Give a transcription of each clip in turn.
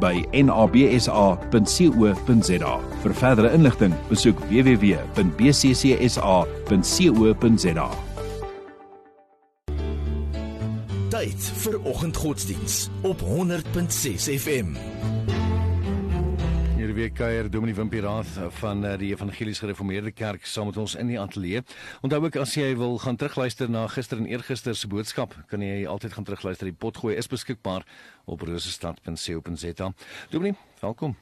by nabsa.co.za. Vir verdere inligting, besoek www.bccsa.co.za. Tyd vir oggendgodsdiens op 100.6 FM. Hierdie week kuier Dominee van eh, die Evangelies Gereformeerde Kerk saam met ons in die ateljee. Onthou ook as jy wil gaan terugluister na gister en eergister se boodskap, kan jy altyd gaan terugluister. Die potgooi is beskikbaar op rosestad.co.za. Dominee, welkom.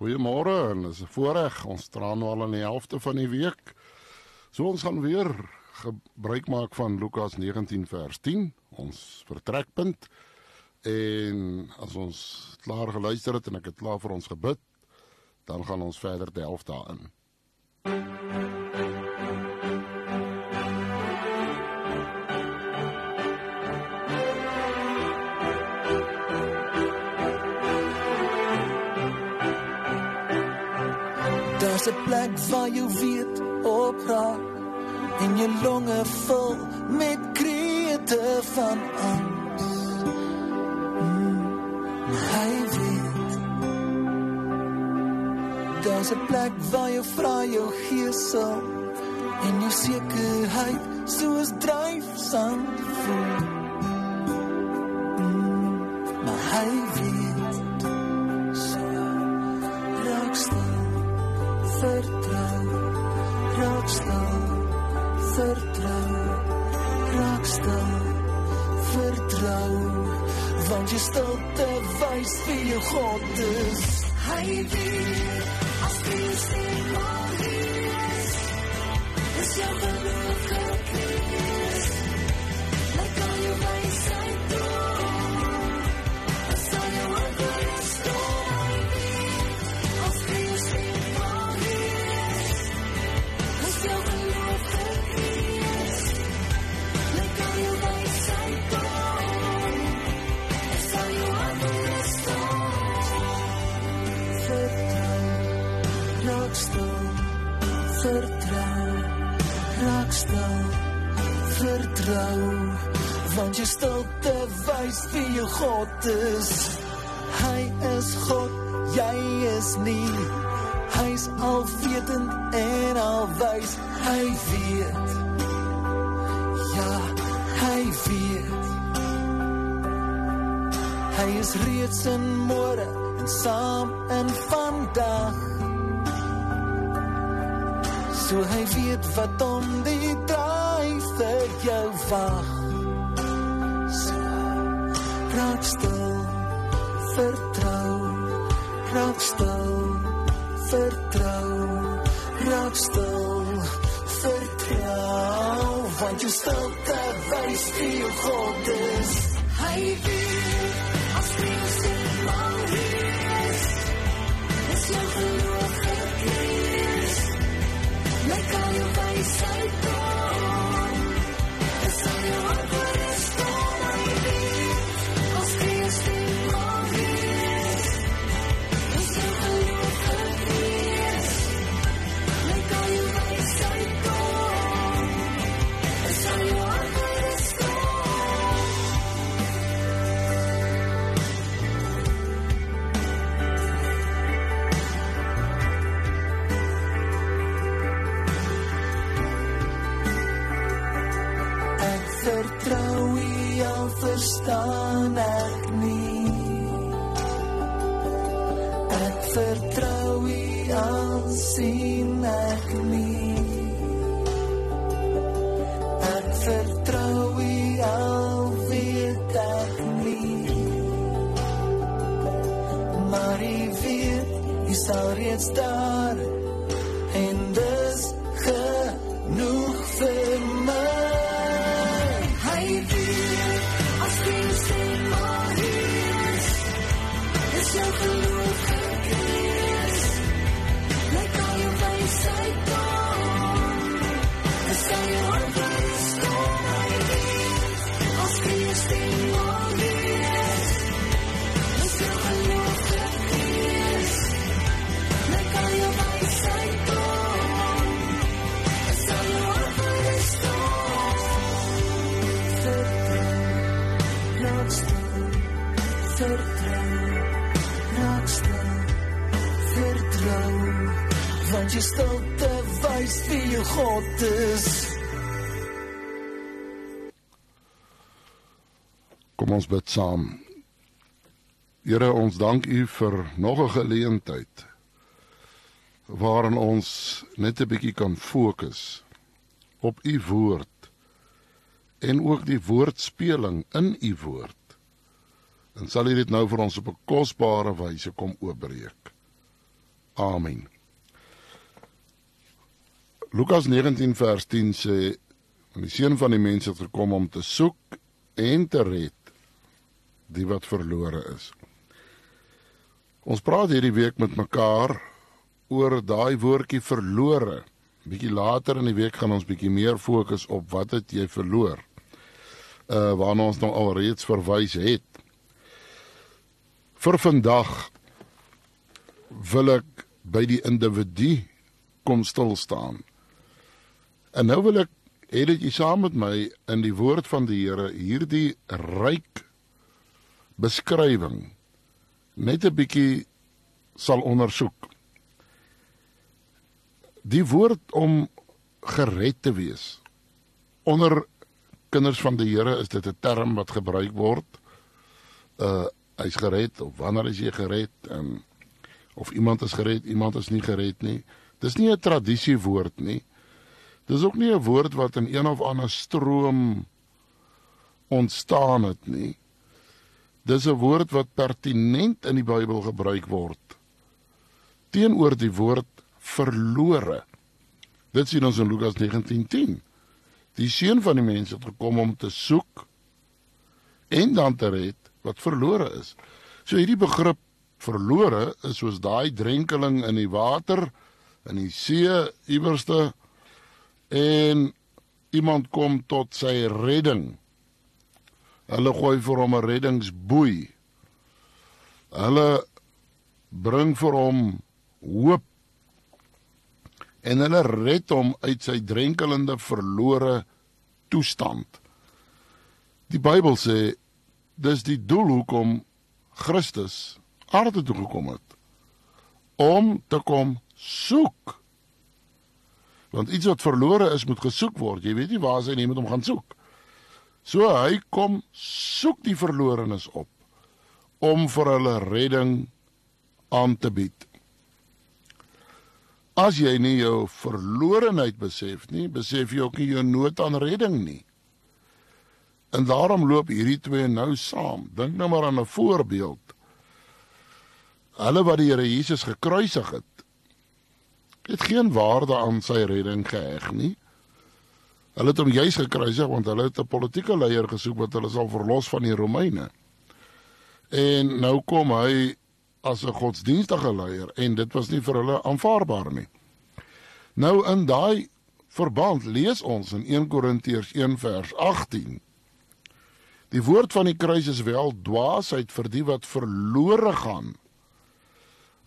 Goeiemôre en dis 'n voorreg. Ons staan nou al aan die helfte van die week. So ons gaan weer gebruik maak van Lukas 19 vers 10, ons vertrekpunt. En as ons klaar geluister het en ek het klaar vir ons gebid, dan gaan ons verder delf daarin. Daar's 'n plek waar jy weet opraak en jou longe vol met krete van angs. Mm, hy weet. Daar's 'n plek waar jy vra jou gees sal en jou sekerheid soos dryfsand voel. Mm, maar hy weet. So raak stil vertrou raak stil vertrou raak stil vertrou. Want jy stil te wys vir jou God is. Hy weet as jy sien maar is is jou geloof jou God is. Hy is God jy is nie. Hy's alwetend en alwys. Hy weet. Ja hy weet. Hy is reeds in môre en saam in vandag. So hy weet wat om die draai vir jou wag. Vertrou, raak stil, vertrou, raak stil, vertrou, want jy stil te wie jou God is. Hy weet as jy vertrou U al weet ek nie. Maar U weet, U sal reeds daar Kom ons bid saam. Here, ons dank U vir nog 'n geleentheid waarin ons net 'n bietjie kan fokus op U woord en ook die woordspeling in U woord. En sal U dit nou vir ons op 'n kosbare wyse kom oopbreek. Amen. Lukas 19 vers 10 sê: "En die seun van die mens het gekom om te soek en te red die wat verlore is." Ons praat hierdie week met mekaar oor daai woordjie verlore. Bietjie later in die week gaan ons bietjie meer fokus op wat het jy verloor. Uh waarna ons nou alreeds verwys het. Vir vandag wil ek by die individu kom stil staan. En nou wil ek hê dat jy saam met my in die woord van die Here hierdie ryk beskrywing net 'n bietjie sal ondersoek. Die woord om gered te wees onder kinders van die Here is dit 'n term wat gebruik word. Uh hy's gered of wanneer is jy gered en of iemand is gered, iemand is nie gered nie. Dis nie 'n tradisie woord nie. Dis ook nie 'n woord wat in een of ander stroom ontstaan het nie. Dis 'n woord wat pertinent in die Bybel gebruik word teenoor die woord verlore. Dit sien ons in Lukas 19:10. Die seun van die mens het gekom om te soek en dan te red wat verlore is. So hierdie begrip verlore is soos daai drenkeling in die water in die see iewerste en iemand kom tot sy redding. Hulle gooi vir hom 'n reddingsboei. Hulle bring vir hom hoop en hulle red hom uit sy drenkelende verlore toestand. Die Bybel sê dis die doel hoekom Christus aarde toe gekom het om te kom soek. Want iets wat verlore is moet gesoek word. Jy weet nie waar hy nie moet hom gaan soek. So hy kom soek die verlorenes op om vir hulle redding aan te bied. As jy nie jou verlorenheid besef nie, besef jy ook nie jou nood aan redding nie. En daarom loop hierdie twee nou saam. Dink nou maar aan 'n voorbeeld. Hulle wat die Here Jesus gekruisig het, het geen waarde aan sy redding geheg nie. Hulle het hom juis gekruisig want hulle het 'n politieke leier gesoek wat hulle sal verlos van die Romeine. En nou kom hy as 'n godsdienstige leier en dit was nie vir hulle aanvaarbaar nie. Nou in daai verband lees ons in 1 Korintiërs 1 vers 18. Die woord van die kruis is wel dwaasheid vir die wat verlore gaan.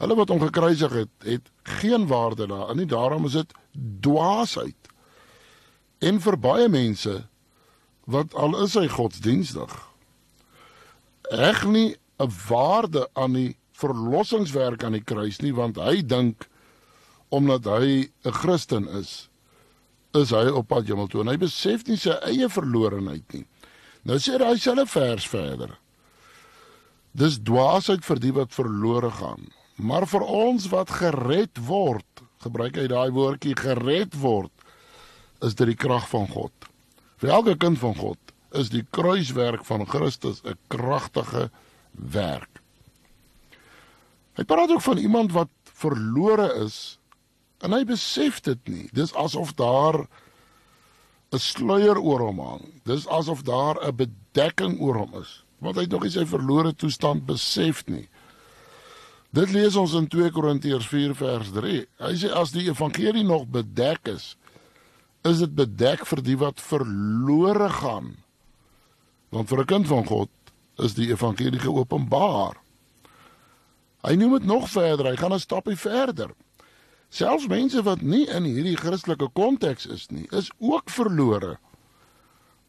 Hulle wat hom gekruisig het, het geen waarde daarin nie. Daarom is dit dwaasheid. En vir baie mense wat al is hy godsdienstig, reg nie 'n waarde aan die verlossingswerk aan die kruis nie want hy dink omdat hy 'n Christen is is hy op pad hemel toe en hy besef nie sy eie verlorenheid nie. Nou sê hy selfe vers verder. Dis dwaasheid vir die wat verlore gaan, maar vir ons wat gered word, gebruik hy daai woordjie gered word, is dit die krag van God. Vir elke kind van God is die kruiswerk van Christus 'n kragtige werk. Hy praat ook van iemand wat verlore is en hy besef dit nie. Dis asof daar 'n sluier oor hom hang. Dis asof daar 'n bedekking oor hom is, want hy het nog nie sy verlore toestand besef nie. Dit lees ons in 2 Korintiërs 4 vers 3. Hy sê as die evangelie nog bedek is, is dit bedek vir die wat verlore gaan. Want vir 'n kind van God is die evangelie geopenbaar. Hy noem dit nog verder, hy gaan 'n stapie verder. Selfs mense wat nie in hierdie Christelike konteks is nie, is ook verlore.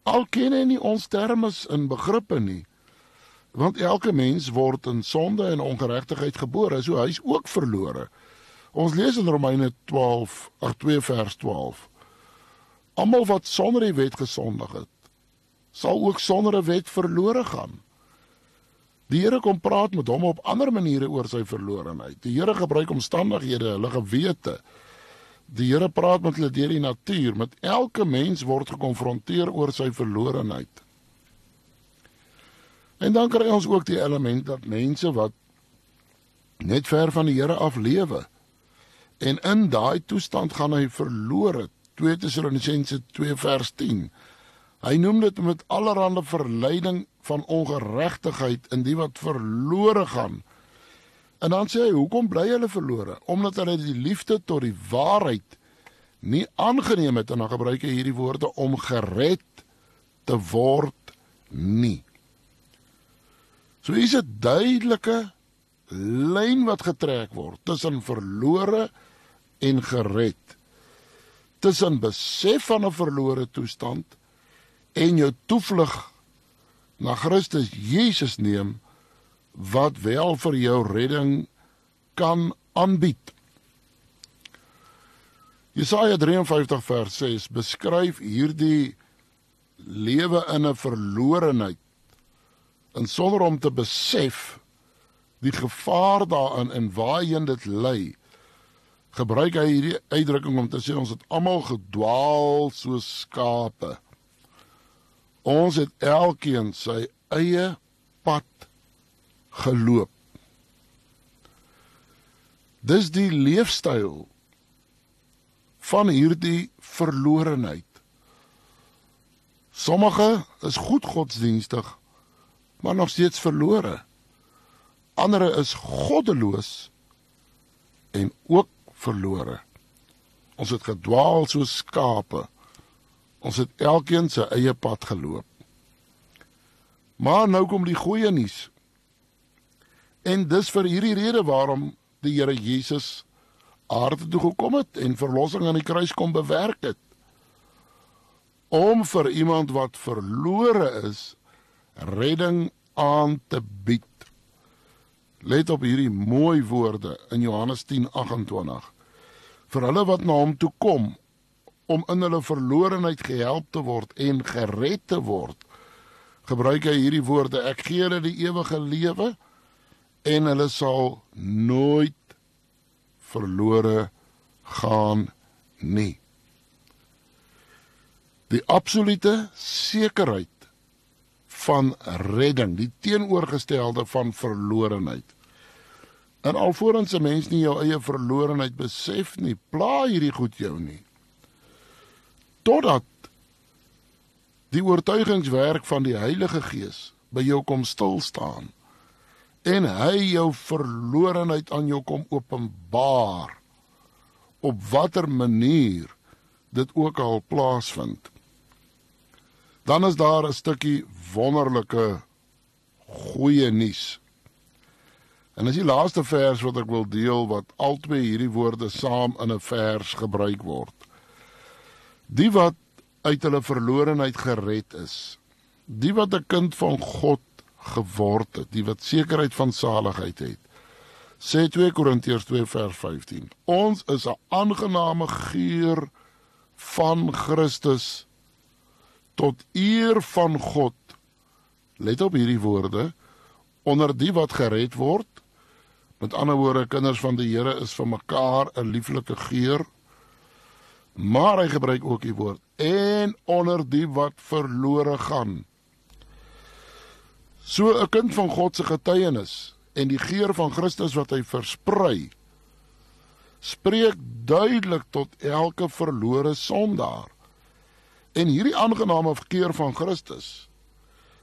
Al ken hy nie ons terme in begrippe nie, Want elke mens word in sonde en ongeregtigheid gebore, so hy's ook verlore. Ons lees in Romeine 12, ag 2 vers 12. Almal wat sonder die wet gesondig het, sal ook sonder 'n wet verlore gaan. Die Here kom praat met hom op ander maniere oor sy verlorenheid. Die Here gebruik omstandighede, hulle gewete. Die Here praat met hulle deur die natuur. Met elke mens word gekonfronteer oor sy verlorenheid. En dan kry ons ook die element dat mense wat net ver van die Here af lewe en in daai toestand gaan hy verlore. 2 Tessalonisense 2 vers 10. Hy noem dit met allerlei verleiding van ongeregtigheid in die wat verlore gaan. En dan sê hy, hoekom bly hulle verlore? Omdat hulle die liefde tot die waarheid nie aangeneem het en dan gebruik hy hierdie woorde om gered te word nie. So is 'n duidelike lyn wat getrek word tussen verlore en gered. Tussen besef van 'n verlore toestand en jou toevlug na Christus Jesus neem wat wel vir jou redding kan aanbied. Jesaja 53 vers 6 beskryf hierdie lewe in 'n verlorenheid en sonder om te besef die gevaar daarin en waarheen dit lei gebruik hy hierdie uitdrukking om te sê ons het almal gedwaal soos skape. Ons het elkeen sy eie pad geloop. Dis die leefstyl van hierdie verlorenheid. Sommige is goed godsdienstig maar nog steeds verlore. Andere is goddeloos en ook verlore. Ons het gedwaal soos skape. Ons het elkeen sy eie pad geloop. Maar nou kom die goeie nuus. En dis vir hierdie rede waarom die Here Jesus aarde toe gekom het en verlossing aan die kruis kom bewerk het. Om vir iemand wat verlore is redding aan te bied. Let op hierdie mooi woorde in Johannes 10:28. Vir hulle wat na hom toe kom om in hulle verlorenheid gehelp te word en gered te word, gebruik hy hierdie woorde: Ek gee hulle die ewige lewe en hulle sal nooit verlore gaan nie. Die absolute sekerheid van redding, die teenoorgestelde van verlorenheid. En alvorens 'n mens nie jou eie verlorenheid besef nie, pla hierdie goed jou nie. Totdat die oortuigingswerk van die Heilige Gees by jou kom stil staan en hy jou verlorenheid aan jou kom openbaar op watter manier dit ook al plaasvind dan is daar 'n stukkie wonderlike goeie nuus. En dis die laaste vers wat ek wil deel wat albei hierdie woorde saam in 'n vers gebruik word. Die wat uit hulle verlorenheid gered is, die wat 'n kind van God geword het, die wat sekerheid van saligheid het. Sê 2 Korintiërs 2 vers 15. Ons is 'n aangename geur van Christus tot eer van God. Let op hierdie woorde onder die wat gered word. Met ander woorde, kinders van die Here is vir mekaar 'n lieflike geur. Maar hy gebruik ook die woord en onder die wat verlore gaan. So 'n kind van God se getuienis en die geur van Christus wat hy versprei spreek duidelik tot elke verlore sondaar. En hierdie aangename verkeer van Christus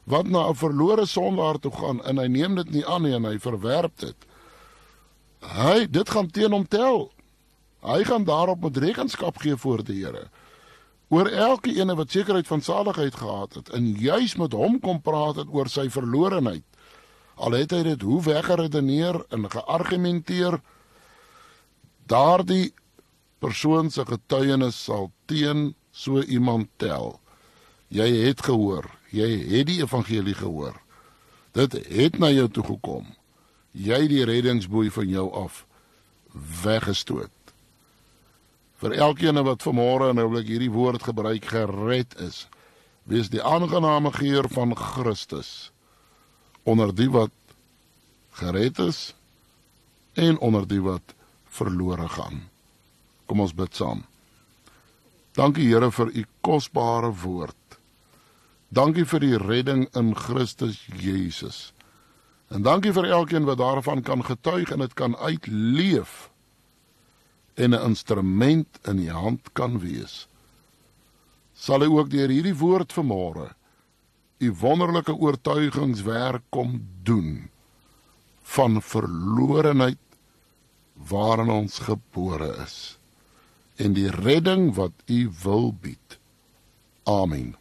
wat na 'n verlore sondaar toe gaan en hy neem dit nie aan nie en hy verwerp dit. Hy dit gaan teen hom tel. Hy gaan daarop met rekenskap gee voor die Here. Oor elke ene wat sekerheid van saligheid gehad het en juis met hom kom praat het oor sy verlorenheid. Al het hy dit hoe weggeredeneer en geargumenteer daardie persoon se getuienis sal teen so iemand tel. Jy het gehoor, jy het die evangelie gehoor. Dit het na jou toe gekom. Jy die reddingsboei van jou af weggestoot. Vir elkeen wat vanmôre en wil ek hierdie woord gebruik gered is, wees die aangename geur van Christus onder die wat gered is en onder die wat verlore gaan. Kom ons bid saam. Dankie Here vir u kosbare woord. Dankie vir die redding in Christus Jesus. En dankie vir elkeen wat daarvan kan getuig en dit kan uitleef en 'n instrument in die hand kan wees. Sal hy ook deur hierdie woord vanmôre u wonderlike oortuigingswerk kom doen van verlorenheid waarin ons gebore is en die redding wat u wil bied. Amen.